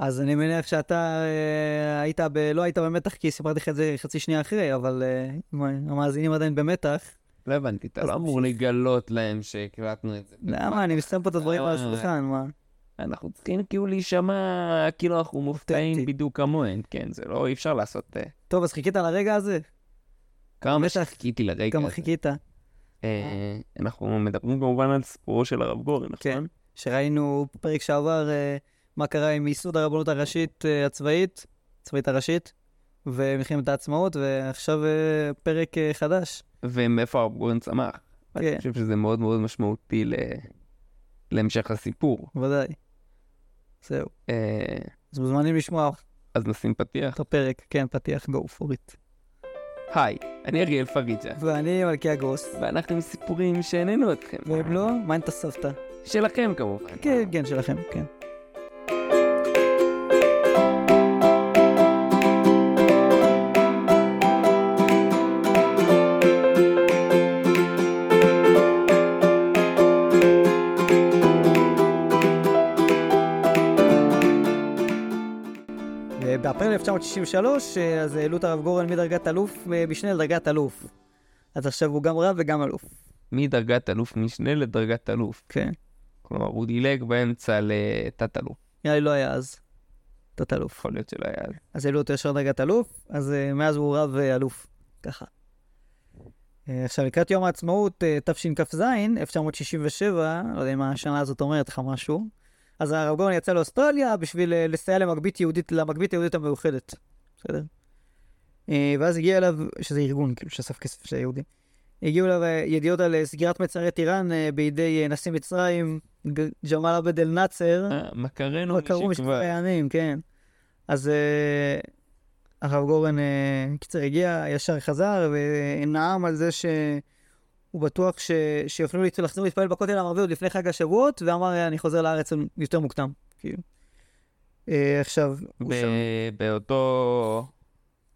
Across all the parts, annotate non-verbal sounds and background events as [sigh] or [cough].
אז אני מניח שאתה אה, היית ב... לא היית במתח כי סיפרתי לך את זה חצי שנייה אחרי, אבל אה, המאזינים עדיין במתח. לא הבנתי, אתה לא אמור לגלות להם שהקלטנו את זה. למה? אני מסיים פה את הדברים על השולחן, מה? אנחנו צריכים כאילו להישמע כאילו אנחנו מופתעים. בדיוק כמוהם, כן, זה לא, אי אפשר לעשות... אה, טוב, אז חיכית לרגע הזה? כמה. שחיכיתי לרגע כמה הזה. חיכית? אה, אנחנו מדברים כמובן על סיפורו של הרב גורן, כן. נכון? שראינו בפרק שעבר מה קרה עם ייסוד הרבנות הראשית אה, הצבאית, הצבאית הראשית, ומלחמת העצמאות, ועכשיו אה, פרק אה, חדש. ומאיפה הרב גורן צמח. כן. אני חושב שזה מאוד מאוד משמעותי ל... להמשך הסיפור. ודאי. זהו. אה, אז מוזמנים לשמוע אז נשים פתיח. את הפרק, כן, פתיח go for it. היי, אני אריאל פריג'ה, ואני מלכי הגוס. ואנחנו עם סיפורים שהעניינו אתכם. ואם לא, מה את הסבתא? שלכם כמובן. כן, כן, שלכם, כן. 1963, אה, אז העלו את הרב גורן מדרגת אלוף, אה, משנה לדרגת אלוף. אז עכשיו הוא גם רב וגם אלוף. מדרגת אלוף משנה לדרגת אלוף. כן. כלומר, הוא דילג באמצע לתת-אלוף. נראה לי לא היה אז. תת אלוף. יכול להיות שלא היה. אז העלו אותו ישר דרגת אלוף, אז uh, מאז הוא רב אלוף. ככה. עכשיו, לקראת יום העצמאות, תשכ"ז, 1967, לא יודע אם השנה הזאת אומרת לך משהו, אז הרב גורן יצא לאוסטרליה בשביל uh, לסייע למגבית יהודית, למגבית היהודית המאוחדת. בסדר? Uh, ואז הגיע אליו, שזה ארגון, כאילו, שאסף כסף של היהודים. הגיעו אליו uh, ידיעות על סגירת מצרי טיראן בידי נשיא מצרים, ג'מאל עבד אל-נאצר. אה, מכרנו משכבר. הימים, כן. אז אה, הרב גורן, אה, קיצר, הגיע, ישר חזר, ונאם על זה שהוא בטוח ש... שיוכלו לחזור להתפלל בכותל המערבי עוד לפני חג השבועות, ואמר, אני חוזר לארץ יותר מוקדם, כאילו. אה, עכשיו, הוא ב- שם, באותו...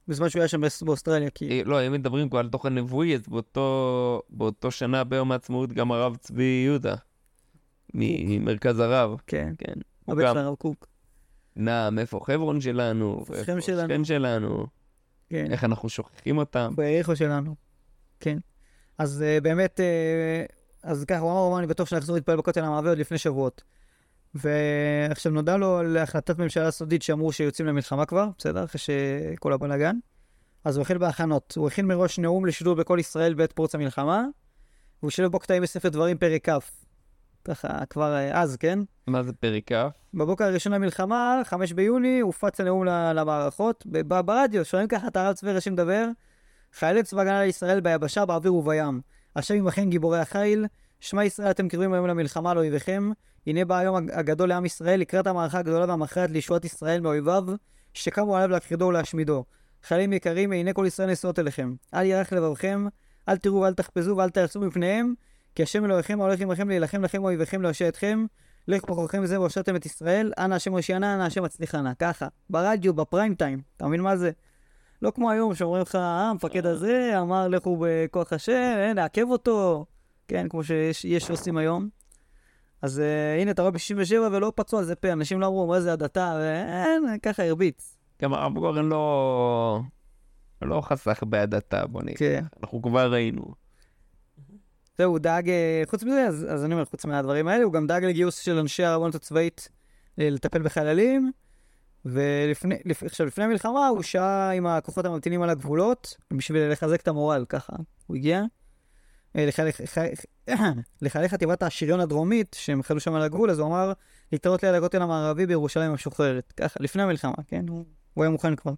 בזמן שהוא היה שם באוסטרליה, כי... אה, לא, אם מדברים כבר על תוכן נבואי, אז באותו, באותו שנה ביום העצמאות גם הרב צבי יהודה, ממרכז הרב, כן, כן. הוא הבן של הרב קוק. נעם, איפה חברון שלנו, איפה שכם שלנו. שכן שלנו, כן. איך אנחנו שוכחים אותם. ביריחו שלנו. כן. אז uh, באמת, uh, אז ככה, הוא אמר, הוא אמר, אני בטוח שנחזור להתפלל בכותל המערבי עוד לפני שבועות. ועכשיו נודע לו על החלטת ממשלה סודית שאמרו שיוצאים למלחמה כבר, בסדר? אחרי שכל הבלאגן. אז הוא החל בהכנות. הוא הכין מראש נאום לשידור בכל ישראל בעת פרוץ המלחמה, והוא שילב בו קטעים בספר דברים פרק כ'. ככה, כבר אה, אז, כן? מה זה פרק כ'? בבוקר הראשון למלחמה, 5 ביוני, הופץ הנאום למערכות. ברדיו, שומעים ככה את הרב צבי ראשי מדבר. חיילי צבא הגנה לישראל ביבשה, באוויר ובים. השם עמכם גיבורי החיל. שמע ישראל אתם קרבים היום למלחמה על אויביכם. הנה בא היום הג- הגדול לעם ישראל לקראת המערכה הגדולה והמכרעת לישועת ישראל מאויביו, שקמו עליו להכחידו ולהשמידו. חיילים יקרים, הנה כל ישראל נשואות אליכם. אל ירח לבבכם, אל תראו ואל תחפזו ואל תעשו מפניהם, כי השם אלוהיכם ההולך עמכם להילחם לכם ואויביכם להושיע אתכם. לך בכוחכם זה והושעתם את ישראל, אנא השם הושיענה, אנא השם הצליחנה. ככה, ברדיו, בפריים טיים. אתה מבין מה זה? לא כמו היום שאומרים לך, אה, המפקד הזה אמר לכו בכוח השם, נעכב אותו. כן, כמו שיש יש שעושים היום. אז uh, הנה, אתה רואה ב-67 ולא פצעו על זה פה, אנשים לא אמרו, מה זה הדתה, ואין, ככה הרביץ. גם הרב גורן לא... לא חסך בהדתה, בוא נגיד. כן. אנחנו כבר ראינו. זהו, הוא דאג, אה, חוץ מזה, אז, אז אני אומר, חוץ מהדברים האלה, הוא גם דאג לגיוס של אנשי הרבנות הצבאית אה, לטפל בחיילים. ולפני, לפ, עכשיו, לפני המלחמה הוא שהה עם הכוחות הממתינים על הגבולות, בשביל לחזק את המורל, ככה. הוא הגיע. אה, לחיילי, חי- לחיילי חטיבת השריון הדרומית, שהם חלו שם על הגבול, אז הוא אמר להתראות ליד הכותל המערבי בירושלים המשוחררת. ככה, לפני המלחמה, כן? הוא, הוא היה מוכן כבר.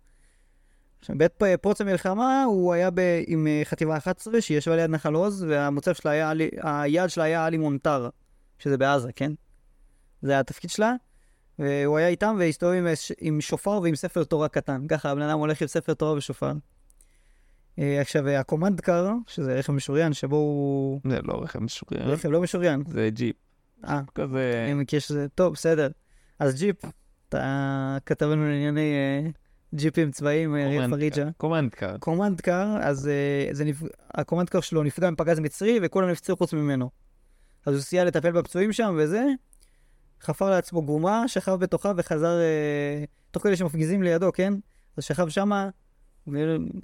עכשיו, בעת פרוץ המלחמה הוא היה ב, עם אה, חטיבה 11 שהיא ישבה ליד נחל עוז, והמוצב שלה היה, היעד שלה היה עלי מונטר, שזה בעזה, כן? זה היה התפקיד שלה. והוא היה איתם והסתובב עם, עם שופר ועם ספר תורה קטן. ככה הבן אדם הולך עם ספר תורה ושופר. אה, עכשיו, הקומנדקר, שזה רכב משוריין, שבו הוא... זה לא רכב משוריין, רכב לא משוריין. זה ג'יפ. אה, כזה... אני מכיר שזה... טוב, בסדר. אז ג'יפ, אתה כתבנו לענייני אה, ג'יפים צבאיים, אריאל פריג'ה. קומנדקר. קומנדקר, אז uh, זה נפ... הקומנדקר שלו נפגע מפגז מצרי וכולם נפצעו חוץ ממנו. אז הוא סייע לטפל בפצועים שם וזה, חפר לעצמו גומה, שכב בתוכה וחזר, אה, תוך כדי שמפגיזים לידו, כן? אז שכב שמה,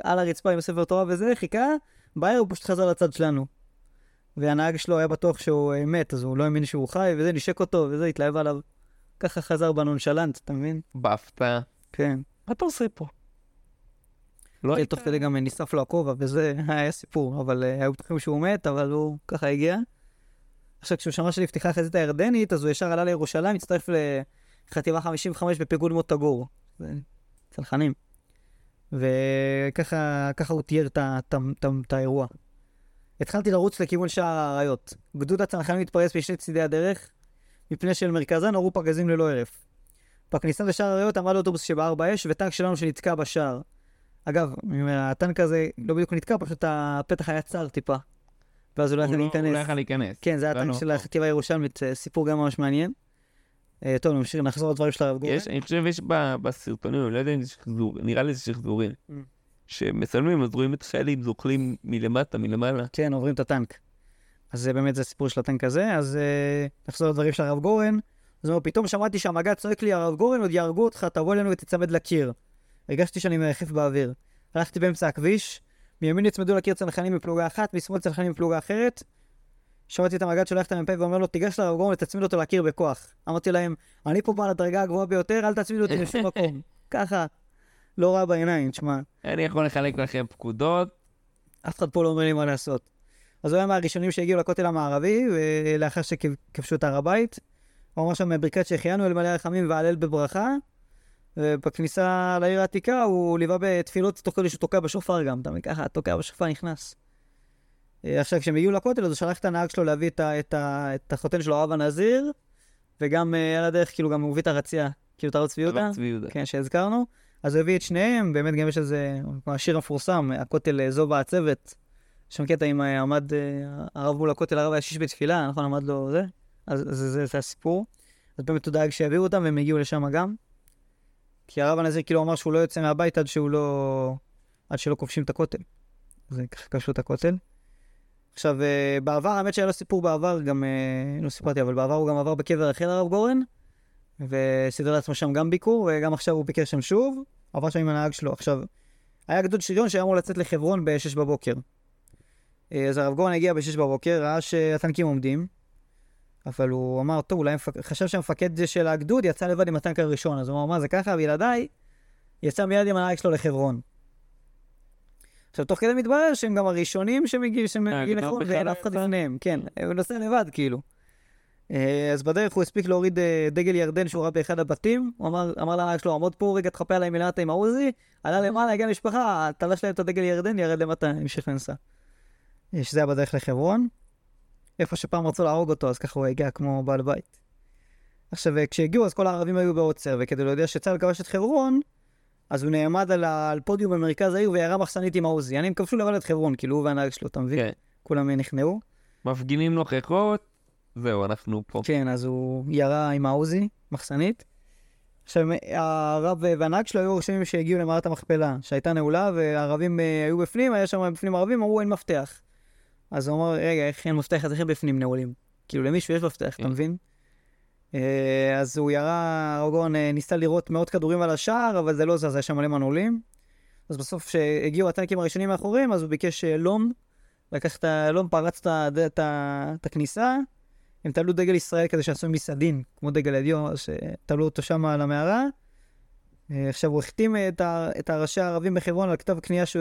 על הרצפה עם ספר תורה וזה, חיכה, בערב הוא פשוט חזר לצד שלנו. והנהג שלו היה בטוח שהוא אה, מת, אז הוא לא האמין שהוא חי, וזה, נשק אותו, וזה, התלהב עליו. ככה חזר בנונשלנט, אתה מבין? בהפתעה. כן. מה אתה עושה פה? לא כן, היית... תוך כדי גם נשרף לו הכובע, וזה [laughs] היה סיפור, אבל אה, היו בטוחים שהוא מת, אבל הוא ככה הגיע. עכשיו, כשהוא שמע שנפתחה החזית הירדנית, אז הוא ישר עלה לירושלים, הצטרף לחטיבה 55 בפיקוד מוטה גור. זה צנחנים. וככה ככה הוא תיאר את האירוע. התחלתי לרוץ לכיוון שער האריות. גדוד הצנחנים התפרס בשני צידי הדרך, מפני שלמרכזה נורו פגזים ללא הרף. בכניסה לשער האריות עמד אוטובוס שבער באש, וטנק שלנו שנתקע בשער. אגב, הטנק הזה לא בדיוק נתקע, פשוט הפתח היה צר טיפה. ואז הוא לא יכול לא- הוא לא להיכנס. יכול להיכנס. כן, זה היה לא, הטנק לא. של החטיבה הירושלמית, אה, סיפור גם ממש מעניין. אה, טוב, נמשיך, נחזור לדברים של הרב גורן. יש, אני חושב יש בסרטונים, אני לא יודע אם זה שחזור, נראה לי זה שחזורים, Mm. שמצלמים, אז רואים את חיילים זוחלים מלמטה, מלמעלה. כן, עוברים את הטנק. אז זה באמת, זה הסיפור של הטנק הזה. אז אה, נחזור לדברים של הרב גורן. אז הוא אומר, פתאום שמעתי שהמג"ד צועק לי, הרב גורן, עוד יהרגו אותך, תבוא אלינו ותצמד לקיר. הרגשתי שאני מרחף באוויר. הלכתי באמצע הכביש, מימין נצמדו לקיר צנחנים מפלוגה אחת, משמאל צנחנים מפלוגה אחרת. שמעתי את המג"ד שולח את המ"פ ואומר לו, תיגש לרב גורן ותצמיד אותו לקיר בכוח. אמרתי להם, אני פה בעל הדרגה הגבוהה ביותר, אל תצמידו אותי לשום מקום. [laughs] ככה, לא רע בעיניים, תשמע. אני יכול לחלק לכם פקודות, אף אחד פה לא אומר לי מה לעשות. אז הוא היה מהראשונים שהגיעו לכותל המערבי, ולאחר שכבשו את הר הבית. הוא אמר שם ברכת שהחיינו אל מלא הרחמים והלל בברכה. ובכניסה לעיר העתיקה הוא ליווה בתפילות תוך כדי שהוא תוקע בשופר גם, אתה מבין? ככה, תוקע בשופר נכנס. אה, עכשיו, כשהם הגיעו לכותל, אז הוא שלח את הנהג שלו להביא את, ה, את, ה, את החותן שלו, הרב הנזיר, וגם אה, על הדרך, כאילו, גם הוא הביא את הרצייה, כאילו, את הרב צבי יהודה. הרב צבי יהודה. כן, שהזכרנו. אז הוא הביא את שניהם, באמת גם יש איזה, כמו השיר המפורסם, הכותל אה, זו בעצבת. יש שם קטע עם אה, עמד אה, הרב מול הכותל, הרב היה שיש בתפילה, נכון? עמד לו זה. אז אז זה, זה, זה הסיפור. אז באמת הוא דאג שיביאו אותם, והם הגיעו לשם גם. כי הרב הנזיר כאילו אמר שהוא לא יוצא מהבית עד שהוא לא... עד שלא כובשים את הכותל. אז ככה כבשו את הכותל. עכשיו, אה, בעבר, האמת שהיה לו סיפור בעבר, גם, אה, לא סיפרתי, אבל בעבר הוא גם עבר בקבר אחר הרב גורן, וסידר לעצמו שם גם ביקור, וגם עכשיו הוא ביקר שם שוב, עבר שם עם הנהג שלו. עכשיו, היה גדוד שריון שהיה אמור לצאת לחברון ב-6 בבוקר. אה, אז הרב גורן הגיע ב-6 בבוקר, ראה שהטנקים עומדים, אבל הוא אמר, טוב, אולי המפק... חשב שהמפקד של הגדוד יצא לבד עם הטנק הראשון, אז הוא אמר, מה זה ככה, בלעדיי, יצא מיד עם הנהג שלו לחברון. עכשיו, תוך כדי מתברר שהם גם הראשונים שמגיעים שמגיעים הגדוד לחברון, ואין אף אחד? לפניהם, כן, הוא נוסע לבד, כאילו. אה, אז בדרך הוא הספיק להוריד אה, דגל ירדן שהוא ראה באחד הבתים, הוא אמר, אמר לנהג שלו, עמוד פה רגע, תחפה עליי מלמטה עם העוזי, עלה למעלה, הגיע למשפחה, תלש להם את הדגל ירדן, ירד למטה, המשיך לנסוע. אה, שזה היה בדרך לחברון. איפה שפעם רצו להרוג אותו, אז ככה הוא הגיע כמו בעל בית. עכשיו, כשהגיעו, אז כל הערבים היו בעוצר, וכדי להודיע שצה"ל כבש את חברון, אז הוא נעמד על, ה- על פודיום במרכז העיר וירה מחסנית עם העוזי. אני כבשו לבד את חברון, כאילו הוא והנהג שלו, אתה מבין? כן. כולם נכנעו. מפגינים נוכחות, זהו, אנחנו פה. כן, אז הוא ירה עם העוזי, מחסנית. עכשיו, הרב והנהג שלו היו הראשונים שהגיעו למערת המכפלה, שהייתה נעולה, והערבים אה, היו בפנים, היה שם בפנים ערבים, אמרו אין מפתח. אז הוא אמר, רגע, איך אין מפתח, אז איך בפנים נעולים? כאילו, למישהו יש מפתח, אתה כן. מבין? אה, אז הוא ירה, ארגון אה, ניסה לירות מאות כדורים על השער, אבל זה לא זז, היה שם מלא מנעולים. אז בסוף, כשהגיעו הטנקים הראשונים מאחוריהם, אז הוא ביקש אה, לום, לקח את הלום, פרץ את הכניסה, הם תלו דגל ישראל כזה שעשו מסעדין, כמו דגל הדיו, שתלו אותו שם על המערה. עכשיו, הוא החתים את, ה, את הראשי הערבים בחברון על כתב קנייה ש...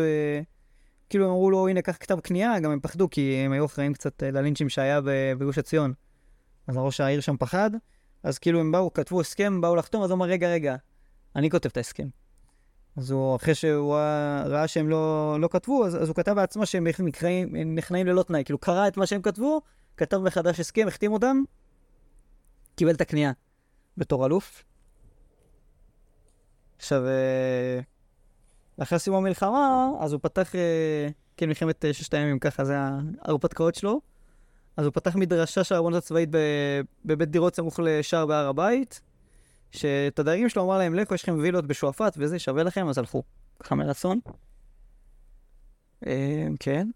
כאילו אמרו לו, הנה, קח כתב קנייה, גם הם פחדו, כי הם היו אחראים קצת אה, ללינצ'ים שהיה בגוש עציון. אז ראש העיר שם פחד, אז כאילו הם באו, כתבו הסכם, באו לחתום, אז הוא אמר, רגע, רגע, אני כותב את ההסכם. אז הוא, אחרי שהוא ראה, שהם לא, לא כתבו, אז, אז הוא כתב בעצמו שהם נכנעים, נכנעים ללא תנאי. כאילו, קרא את מה שהם כתבו, כתב מחדש הסכם, החתים אותם, קיבל את הקנייה בתור אלוף. עכשיו, לאחר סיום המלחמה, אז הוא פתח, אה, כן, מלחמת אה, ששת הימים, ככה זה ההרפתקאות שלו. אז הוא פתח מדרשה של הרבנות הצבאית בבית דירות סמוך לשער בהר הבית, שאת הדיירים שלו אמר להם, לכו, יש לכם וילות בשועפאט וזה, שווה לכם, אז הלכו. ככה מרצון. אה, כן.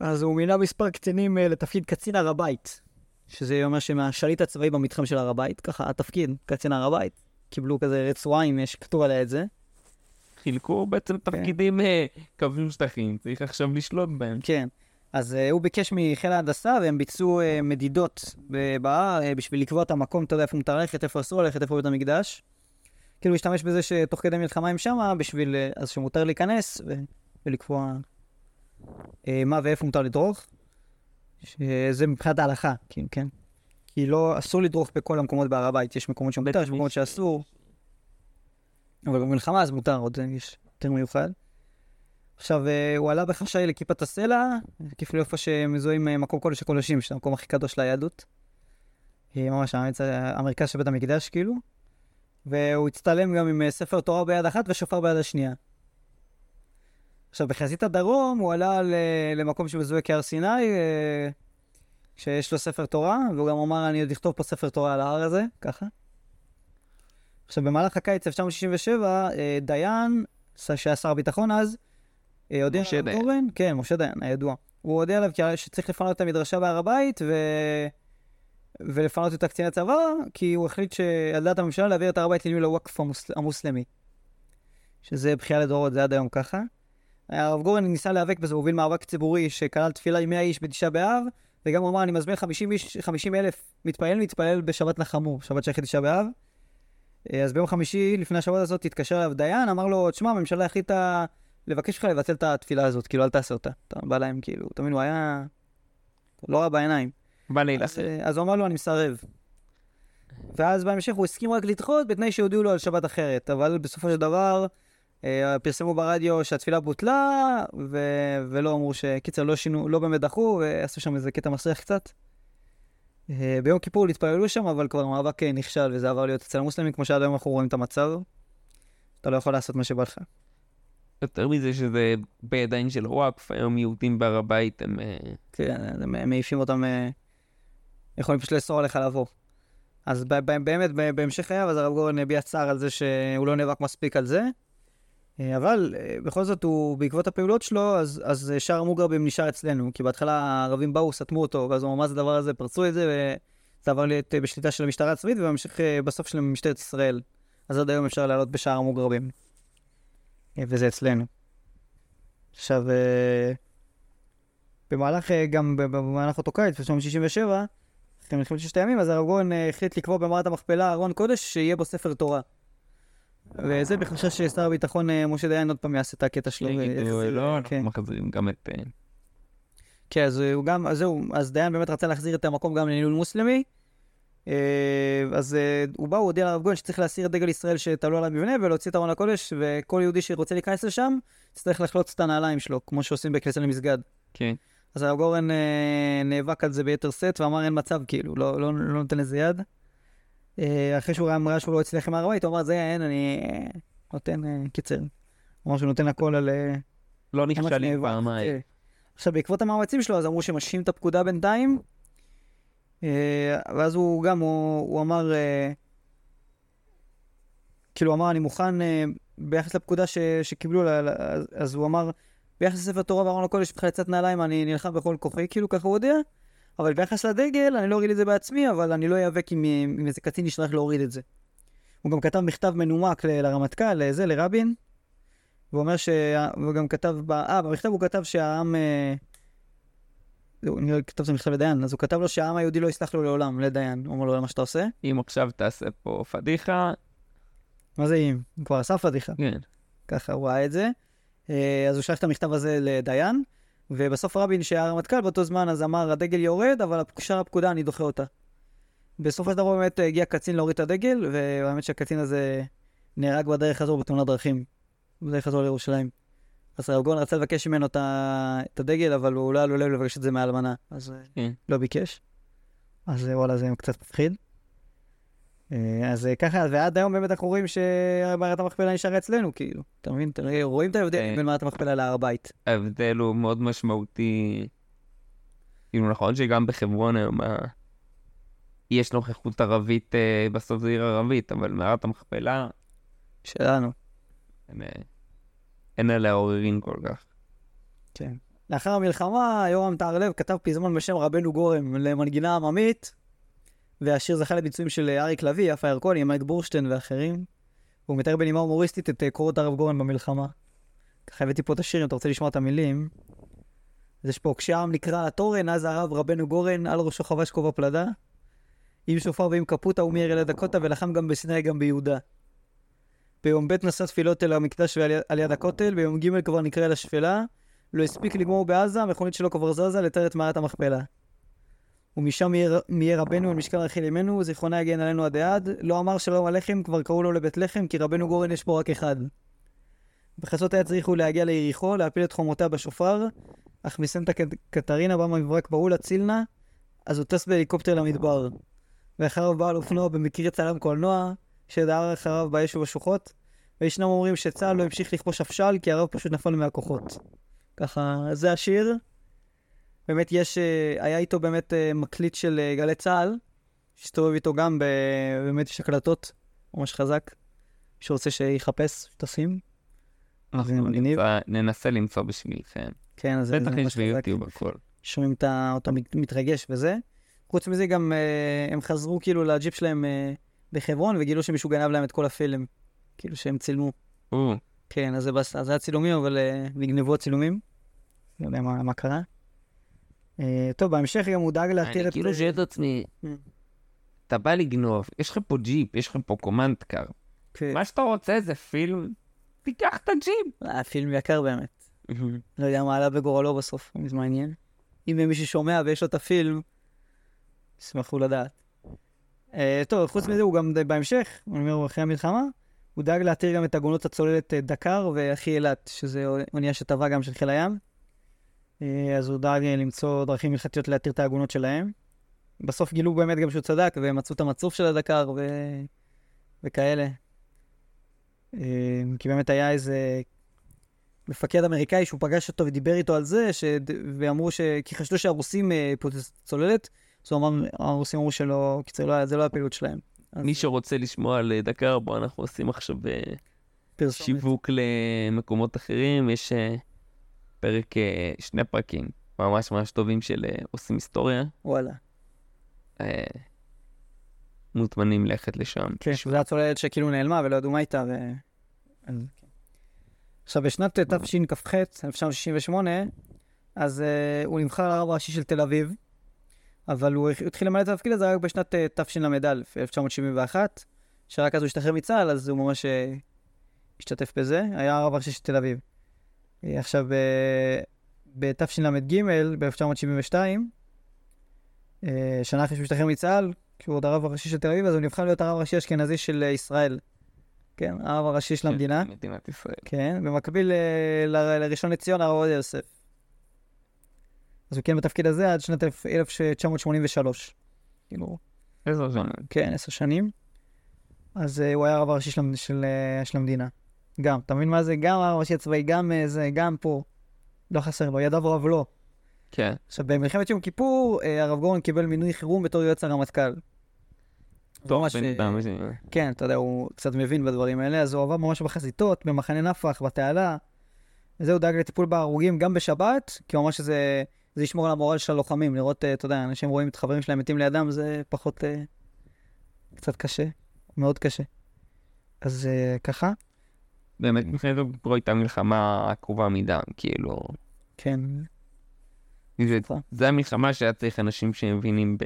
אז הוא מינה מספר קצינים לתפקיד קצין הר הבית. שזה אומר שהם השליט הצבאי במתחם של הר הבית, ככה התפקיד, קצין הר הבית. קיבלו כזה רצועה עם, יש כתוב עליה את זה. חילקו בעצם תפקידים, אה, קבעו שטחים, צריך עכשיו לשלוט בהם. כן. אז uh, הוא ביקש מחיל ההנדסה, והם ביצעו uh, מדידות בהר uh, בשביל לקבוע את המקום, אתה יודע, איפה מותר ללכת, איפה אסור ללכת, איפה בית המקדש. כאילו, להשתמש בזה שתוך כדי מלחמה הם שמה, בשביל, uh, אז שמותר להיכנס ו- ולקבוע uh, מה ואיפה מותר לדרוך. שזה מבחינת ההלכה, כאילו, כן? כי לא, אסור לדרוך בכל המקומות בהר הבית, יש מקומות שמותר, יש מקומות שאסור. אבל במלחמה אז מותר, עוד יש יותר מיוחד. עכשיו, אה, הוא עלה בחשאי לכיפת הסלע, כאילו איפה שמזוהים מקום קודש הקודשים, שזה המקום הכי קדוש ליהדות. אה, ממש המרכז של בית המקדש, כאילו. והוא הצטלם גם עם אה, ספר תורה ביד אחת ושופר ביד השנייה. עכשיו, בחזית הדרום הוא עלה למקום שמזוהה כהר סיני, אה, שיש לו ספר תורה, והוא גם אמר, אני עוד אכתוב פה ספר תורה על ההר הזה, ככה. עכשיו, במהלך הקיץ 1967, אה, דיין, שהיה שר הביטחון אז, אה, הודיע משה דיין. גורן, כן, משה דיין, הידוע. הוא הודיע עליו שצריך לפנות את המדרשה בהר הבית, ו... ולפנות את קציני הצבא, כי הוא החליט שעל דעת הממשלה להעביר את הר הבית לניהול הוואקף המוס... המוסלמי. שזה בכייה לדורות, זה עד היום ככה. הרב גורן ניסה להיאבק בזה, הוא הוביל מאבק ציבורי שכלל תפילה עם 100 איש בתשעה באב, וגם הוא אמר, אני מזמין 50 איש, 50 אלף מתפלל, מתפלל בשבת נחמו, שבת שייכת תשעה באב. אה, אז ביום חמישי, לפני השבת הזאת, התקשר אליו דיין, אמר לו, תשמע, הממשלה החליטה לבקש ממך לבטל את התפילה הזאת, כאילו, אל תעשה אותה. אתה בא להם, כאילו, מבין, הוא היה... לא רע בעיניים. בא להילחם. אה, אז הוא אמר לו, אני מסרב. ואז בהמשך הוא הסכים רק לדחות, בתנאי שיודיעו לו על שבת אחרת. אבל בסופו של דבר, אה, פרסמו ברדיו שהתפילה בוטלה, ו... ולא אמרו ש... קיצר, לא שינו, לא באמת דחו, ועשו שם איזה קטע מסריח קצת. אה, ביום כיפור התפללו שם, אבל כבר המאבק אה, נכשל, וזה עבר להיות אצל המוסלמים, כמו שעד היום אנחנו רואים את המצב. אתה לא יכול לעשות מה שבא לך. יותר מזה שזה בידיים של וואקף, היום יהודים בהר הבית הם... אה, כן, הם מעיפים אותם, יכולים פשוט לאסור עליך לבוא. אז באמת, בהמשך חייו, אז הרב גורן הביע צער על זה שהוא לא נאבק מספיק על זה. אה, אבל אה, בכל זאת, הוא, בעקבות הפעולות שלו, אז, אז אה, שער המוגרבים נשאר אצלנו. כי בהתחלה הערבים באו, סתמו אותו, ואז הוא אמר, מה זה הדבר הזה? פרצו את זה, וזה עבר להיות בשליטה של המשטרה הצבאית, ובהמשך, בסוף של משטרת ישראל. אז עד היום אפשר לעלות בשער המוגרבים. וזה אצלנו. עכשיו, במהלך, גם במהלך אותו קיץ, ב-1967, אחרי מלחמת ששת הימים, אז הרב גורן החליט לקבוע במערת המכפלה ארון קודש שיהיה בו ספר תורה. וזה בחשש ששר הביטחון אה, משה דיין עוד פעם יעשה את הקטע שלו. ויחזיר, לא, כן. אנחנו מחזירים גם את... אה, כן, אז הוא גם, אז זהו, אז דיין באמת רצה להחזיר את המקום גם לניהול מוסלמי. אה, אז אה, הוא בא, הוא הודיע לרב גורן שצריך להסיר את דגל ישראל שתלו על המבנה ולהוציא את ארון הקודש, וכל יהודי שרוצה להיכנס לשם, יצטרך לחלוץ את הנעליים שלו, כמו שעושים בכניסה למסגד. כן. אז הרב גורן אה, נאבק על זה ביתר שאת ואמר אין מצב כאילו, לא, לא, לא נותן לזה יד. אה, אחרי שהוא ראה שהוא לא הצליח עם הר הבית, הוא אמר זה אין, אני אה, נותן אה, קיצר. הוא אמר שהוא נותן הכל על... לא נכשלים. פעמיים. כן. עכשיו בעקבות המאמצים שלו אז אמרו שמשהים את הפקודה בינתיים. ואז הוא גם, הוא, הוא אמר, כאילו הוא אמר אני מוכן ביחס לפקודה ש, שקיבלו, אז, הוא אמר ביחס לספר תורה וארון הקודש וחליצת נעליים אני נלחם בכל כוחי, כאילו ככה הוא הודיע. אבל ביחס לדגל אני לא אוריד את זה בעצמי, אבל אני לא איאבק אם, אם איזה קצין ישלח להוריד את זה. הוא גם כתב מכתב מנומק ל- לרמטכ"ל, לזה, לרבין, והוא אומר ש... הוא גם כתב, ב... אה, במכתב הוא כתב שהעם... אה, הוא נראה לי כתב את המכתב לדיין, אז הוא כתב לו שהעם היהודי לא יסלח לו לעולם, לדיין. הוא אומר לו, מה שאתה עושה? אם עכשיו תעשה פה פדיחה, מה זה אם? הוא כבר עשה פדיחה. כן. ככה הוא ראה את זה. אה, אז הוא שלח את המכתב הזה לדיין, ובסוף רבין, שהיה רמטכ"ל באותו זמן, אז אמר, הדגל יורד, אבל שאר הפקודה, אני דוחה אותה. בסופו של דבר באמת הגיע קצין להוריד את הדגל, והאמת שהקצין הזה נהרג בדרך הזו בתאונת דרכים. בדרך חזור לירושלים. אז רב גורן רצה לבקש ממנו את הדגל, אבל הוא לא היה לו לב לבקש את זה מהאלמנה, אז אה, כן. לא ביקש. אז אה, וואלה, זה קצת מפחיד. אה, אז אה, ככה, ועד היום באמת אנחנו רואים שמערת המכפלה נשארה אצלנו, כאילו. אתה מבין? רואים את ההבדל כן. בין מערת המכפלה להר הבית. ההבדל הוא מאוד משמעותי. כאילו נכון שגם בחברון היום יש נוכחות ערבית, אה, בסוף זו עיר ערבית, אבל מערת המכפלה, שלנו. אה, אין עליה עוררין כל כך. כן. לאחר המלחמה, יורם טהרלב כתב פזמון בשם רבנו גורם למנגינה עממית, והשיר זכה לביצועים של אריק לביא, יפה ירקוני, מייק בורשטיין ואחרים. והוא מתאר בנימה הומוריסטית את אה, קורות הרב גורן במלחמה. ככה הבאתי פה את השיר, אם אתה רוצה לשמוע את המילים. אז יש פה, כשהעם נקרא לתורן, אז הרב רבנו גורן, על ראשו חבש כובע פלדה. עם שופר ועם קפוטה ומירי לדקוטה, ולחם גם בסיני גם ביהודה. ביום ב' נשא תפילות אל המקדש ועל על יד הכותל, ביום ג' כבר נקרא אל השפלה. לא הספיק לגמור בעזה, המכונית שלו כבר זזה לתאר את מערת המכפלה. ומשם יהיה רבנו אל משכן רחל אמנו, זיכרונה יגן עלינו עד עד. לא אמר שלום עליכם, כבר קראו לו לבית לחם, כי רבנו גורן יש פה רק אחד. בחסות היה צריך הוא להגיע ליריחו, להפיל את חומותיה בשופר, אך מסנטה קטרינה בא מברק בהול הצילנה, אז הוא טס בהליקופטר למדבר. ואחריו בעל אופנוע במקרה צלם קולנוע, שדהר אחריו באש ובשוחות, וישנם אומרים שצה"ל לא המשיך לכבוש אף כי הרב פשוט נפל מהכוחות. ככה, זה השיר. באמת יש, אה, היה איתו באמת אה, מקליט של אה, גלי צה"ל, שהסתובב איתו גם, באמת יש הקלטות, ממש חזק. מי שרוצה שיחפש, תשים. אנחנו ננסה למצוא בשבילכם. כן, אז זה ממש חזק. בטח יש ביוטיוב הכל. שומעים אותה מתרגש וזה. חוץ מזה גם הם חזרו כאילו לג'יפ שלהם בחברון וגילו שמישהו גנב להם את כל הפילם. כאילו שהם צילמו. כן, אז זה היה צילומים, אבל נגנבו הצילומים. לא יודע מה קרה. אה, טוב, בהמשך גם הוא דאג להתיר את... אני כאילו שואל את עצמי. אתה בא לגנוב, יש לך פה ג'יפ, יש לך פה קומנדקר. כן. מה שאתה רוצה זה פילם, תיקח את הג'יפ. הפילם אה, יקר באמת. [laughs] לא יודע מה עלה בגורלו בסוף, זה מעניין. אם מישהו שומע ויש לו את הפילם, ישמחו לדעת. אה, טוב, חוץ מזה הוא גם בהמשך, אני אומר, אחרי המלחמה, הוא דאג להתיר גם את עגונות הצוללת דקר ואח"י אילת, שזה אונייה שטבע גם של חיל הים. אה, אז הוא דאג למצוא דרכים הלכתיות להתיר את העגונות שלהם. בסוף גילו באמת גם שהוא צדק, והם מצאו את המצוף של הדקר ו... וכאלה. אה, כי באמת היה איזה מפקד אמריקאי שהוא פגש אותו ודיבר איתו על זה, ש... ואמרו ש... כי חשדו שהרוסים אה, פה צוללת, אז הוא אמר, הרוסים אמרו שלא, כי זה לא, זה לא הפעילות שלהם. מי אז... שרוצה לשמוע על דקר, בוא אנחנו עושים עכשיו פרסומת. שיווק למקומות אחרים, יש... פרק, אה, שני פרקים ממש ממש טובים של אה, עושים היסטוריה. וואלה. אה, מוזמנים ללכת לשם. כן, זו הצוללת שכאילו נעלמה ולא ידעו מה איתה. ו... כן. עכשיו, בשנת תשכ"ח, 1968, אז uh, הוא נבחר לרב הראשי של תל אביב, אבל הוא התחיל למלא את התפקיד הזה רק בשנת uh, תשל"א, 1971, שרק אז הוא השתחרר מצה"ל, אז הוא ממש uh, השתתף בזה, היה הרב הראשי של תל אביב. עכשיו, בתשל"ג, ב-1972, אה, שנה אחרי שהוא השתחרר מצה"ל, כשהוא עוד הרב הראשי של תל אביב, אז הוא נבחר להיות הרב הראשי האשכנזי של אה, ישראל. כן, הרב הראשי של המדינה. מדינת ישראל. כן, במקביל אה, לראשון לציון, הרב עובדיה יוסף. אז הוא כן בתפקיד הזה עד שנת 1983. כאילו... עשר שנים. כן, עשר שנים. אז הוא היה הרב הראשי של, של, של המדינה. גם, אתה מבין מה זה? גם הראשי הצבאי, גם אה, זה, גם פה. לא חסר לו, ידיו רב לו. כן. עכשיו, במלחמת יום כיפור, אה, הרב גורן קיבל מינוי חירום בתור יועץ הרמטכ"ל. טוב, ממש... בן, כן, אתה יודע, הוא קצת מבין בדברים האלה, אז הוא עבר ממש בחזיתות, במחנה נפח, בתעלה. וזה, הוא דאג לטיפול בהרוגים גם בשבת, כי ממש זה, זה ישמור על המורל של הלוחמים, לראות, אה, אתה יודע, אנשים רואים את חברים שלהם מתים לידם, זה פחות... קצת קשה, מאוד קשה. אז ככה. באמת, מלחמת יום כיפור הייתה מלחמה עקובה מדם, כאילו... כן. זה, זה המלחמה שהיה צריך אנשים שמבינים ב...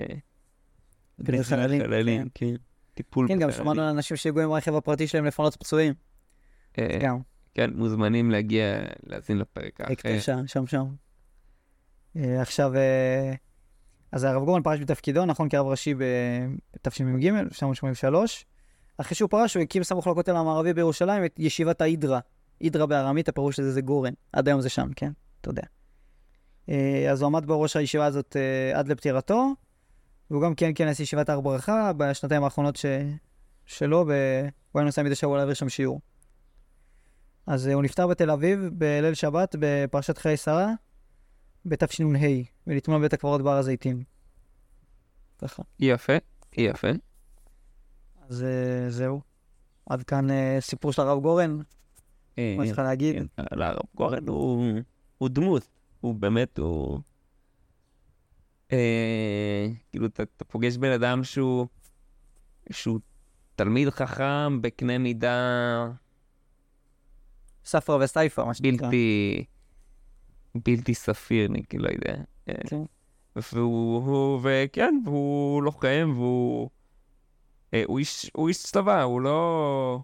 בחללים. כן. כן. טיפול כן, גם שמענו על אנשים שהגיעו עם הרכב הפרטי שלהם לפנות פצועים. אה, גם. כן, מוזמנים להגיע, להאזין לפרק האחר. שם, שם, שם. אה, עכשיו, אה, אז הרב גורן פרש בתפקידו, נכון, כרב ראשי בתשמ"ג, 1983. אחרי שהוא פרש, הוא הקים סמוך לכותל המערבי בירושלים את ישיבת ההידרה. הידרה בארמית, הפירוש של זה גורן. עד היום זה שם, כן? אתה יודע. אה, אז הוא עמד בראש הישיבה הזאת אה, עד לפטירתו, והוא גם כן כנס ישיבת הר ברכה בשנתיים האחרונות ש... שלו, והוא היה נוסע מדי שבוע להעביר שם שיעור. אז אה, הוא נפטר בתל אביב בליל שבת בפרשת חיי שרה בתשנ"ה, ונטמע בבית הקברות בהר הזיתים. יפה, יפה. אז אה, זהו. עד כאן אה, סיפור של הרב גורן. אה, מה יש לך להגיד? הרב גורן הוא דמות. הוא באמת, הוא... כאילו, אתה, פוגש בן אדם שהוא, שהוא תלמיד חכם בקנה מידה... ספרא וסייפא, מה שנקרא. בלתי... בלתי ספיר, אני כאילו לא יודע. כן. והוא, הוא, וכן, והוא לוחם, והוא... אה, הוא איש, הוא איש צבא, הוא לא...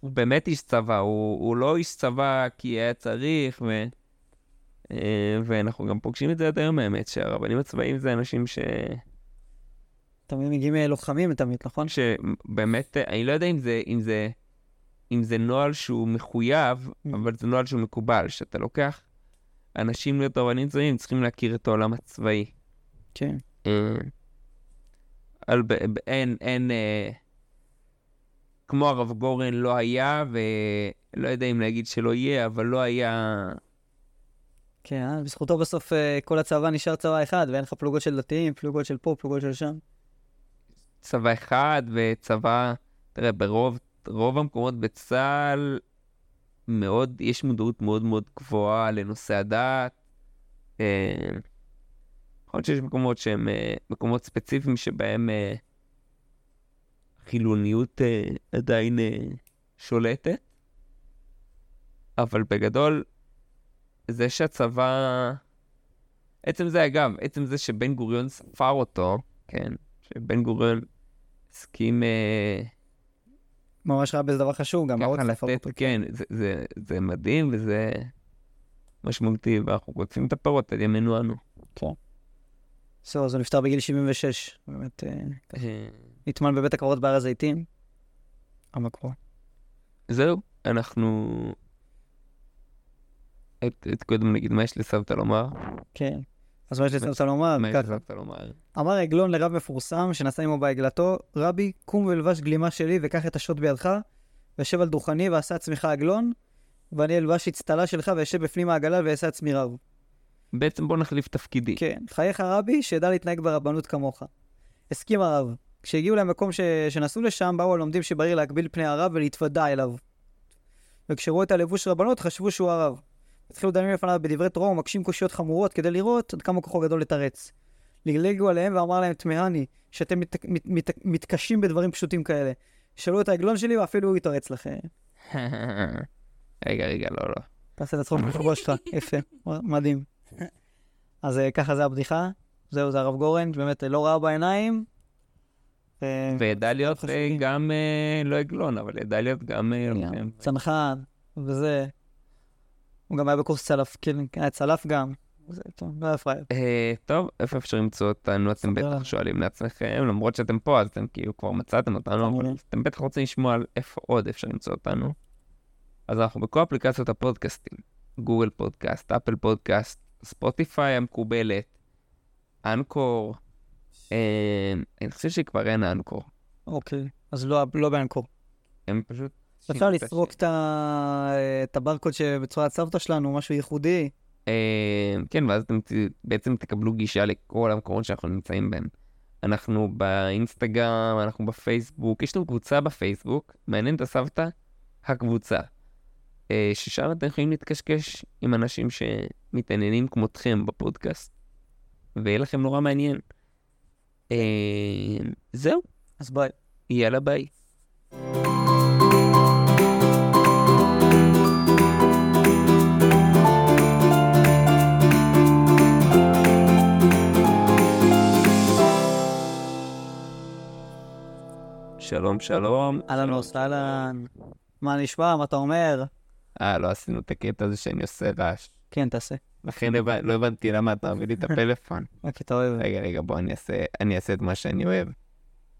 הוא באמת איש צבא, הוא, הוא לא איש צבא כי היה צריך, ו... אה, ואנחנו גם פוגשים את זה עד היום, האמת, שהרבנים הצבאיים זה אנשים ש... תמיד מגיעים אה, לוחמים תמיד, נכון? שבאמת, אני לא יודע אם זה, אם זה, אם זה נוהל שהוא מחויב, mm. אבל זה נוהל שהוא מקובל, שאתה לוקח אנשים להיות רבנים צבאיים, צריכים להכיר את העולם הצבאי. כן. על, אין, אין, אה, כמו הרב גורן לא היה, ולא יודע אם להגיד שלא יהיה, אבל לא היה... כן, אה? בזכותו בסוף אה, כל הצבא נשאר צבא אחד, ואין לך פלוגות של דתיים, פלוגות של פה, פלוגות של שם. צבא אחד וצבא, תראה, ברוב רוב המקומות בצה"ל מאוד, יש מודעות מאוד מאוד גבוהה לנושא הדת. אה, יכול להיות שיש מקומות שהם אה, מקומות ספציפיים שבהם אה, חילוניות עדיין שולטת, אבל בגדול, זה שהצבא... עצם זה, אגב, עצם זה שבן גוריון ספר אותו, כן, שבן גוריון הסכים... אה, ממש ראה בזה דבר חשוב, גם ספר אותו. כן, זה, זה, זה מדהים וזה משמעותי, ואנחנו קוטפים את הפירות על ימינו אנו. כן. זהו, אז הוא נפטר בגיל 76, באמת, אה, אה. נטמן בבית הקברות בהר הזיתים, המקור. זהו, אנחנו את, את קודם נגיד, מה יש לסבתא לומר? כן. אז מה יש לסבתא לומר? מה יש לסבתא לומר? אמר עגלון לרב מפורסם שנסע עמו בעגלתו, רבי, קום ולבש גלימה שלי וקח את השוט בידך, וישב על דוכני ועשה עצמך עגלון, ואני אלבש אצטלה שלך וישב בפנים העגלה ואעשה עצמי רב. בעצם בוא נחליף תפקידי. כן. חייך רבי, שידע להתנהג ברבנות כמוך. הסכים הרב. כשהגיעו למקום ש... שנסעו לשם, באו הלומדים שבעיר להגביל פני הרב ולהתוודע אליו. וכשראו את הלבוש רבנות, חשבו שהוא הרב. התחילו לדמיין לפניו בדברי תורה ומקשים קושיות חמורות כדי לראות עד כמה כוחו גדול לתרץ. לגלגו עליהם ואמר להם, תמהני, שאתם מת, מת, מת, מתקשים בדברים פשוטים כאלה. שאלו את העגלון שלי ואפילו הוא יתרץ לכם. [laughs] רגע, רגע, לא, לא. תעשה את הצחוק בחברה שלך, יפה, מדהים. אז אה, ככה זה הבדיחה. זהו, זה הרב גורן, באמת לא ראה בעיניים. וידע להיות אה, גם, אה, לא עגלון, אבל ידע להיות גם... צנחן, וזה. הוא גם היה בקורס צלף, כן, היה צלף גם. זה טוב, לא היה פראייר. אה, טוב, איפה אפשר למצוא אותנו? אתם בטח שואלים לעצמכם, למרות שאתם פה, אז אתם כאילו כבר מצאתם אותנו, אבל אתם בטח רוצים לשמוע על איפה עוד אפשר למצוא אותנו. אז אנחנו בכל אפליקציות הפודקאסטים, גוגל פודקאסט, אפל פודקאסט, ספוטיפיי המקובלת, אנקור, אה, אני חושב שכבר אין אנקור. אוקיי, אז לא, לא באנקור. הם פשוט אפשר לסרוק את הברקוד שבצורת סבתא שלנו, משהו ייחודי. אה, כן, ואז אתם בעצם תקבלו גישה לכל המקומות שאנחנו נמצאים בהם. אנחנו באינסטגרם, אנחנו בפייסבוק, יש לנו קבוצה בפייסבוק, מעניין את הסבתא, הקבוצה. אה, ששם אתם יכולים להתקשקש עם אנשים שמתעניינים כמותכם בפודקאסט, ויהיה לכם נורא מעניין. אה, זהו. אז ביי. יאללה ביי. שלום, שלום. אהלן וסהלן. מה נשמע? מה אתה אומר? אה, לא עשינו את הקטע הזה שאני עושה רעש. כן, תעשה. לכן לא הבנתי למה אתה מביא לי את [laughs] הפלאפון. רק אתה אוהב. רגע, רגע, בוא אני אעשה את מה שאני אוהב.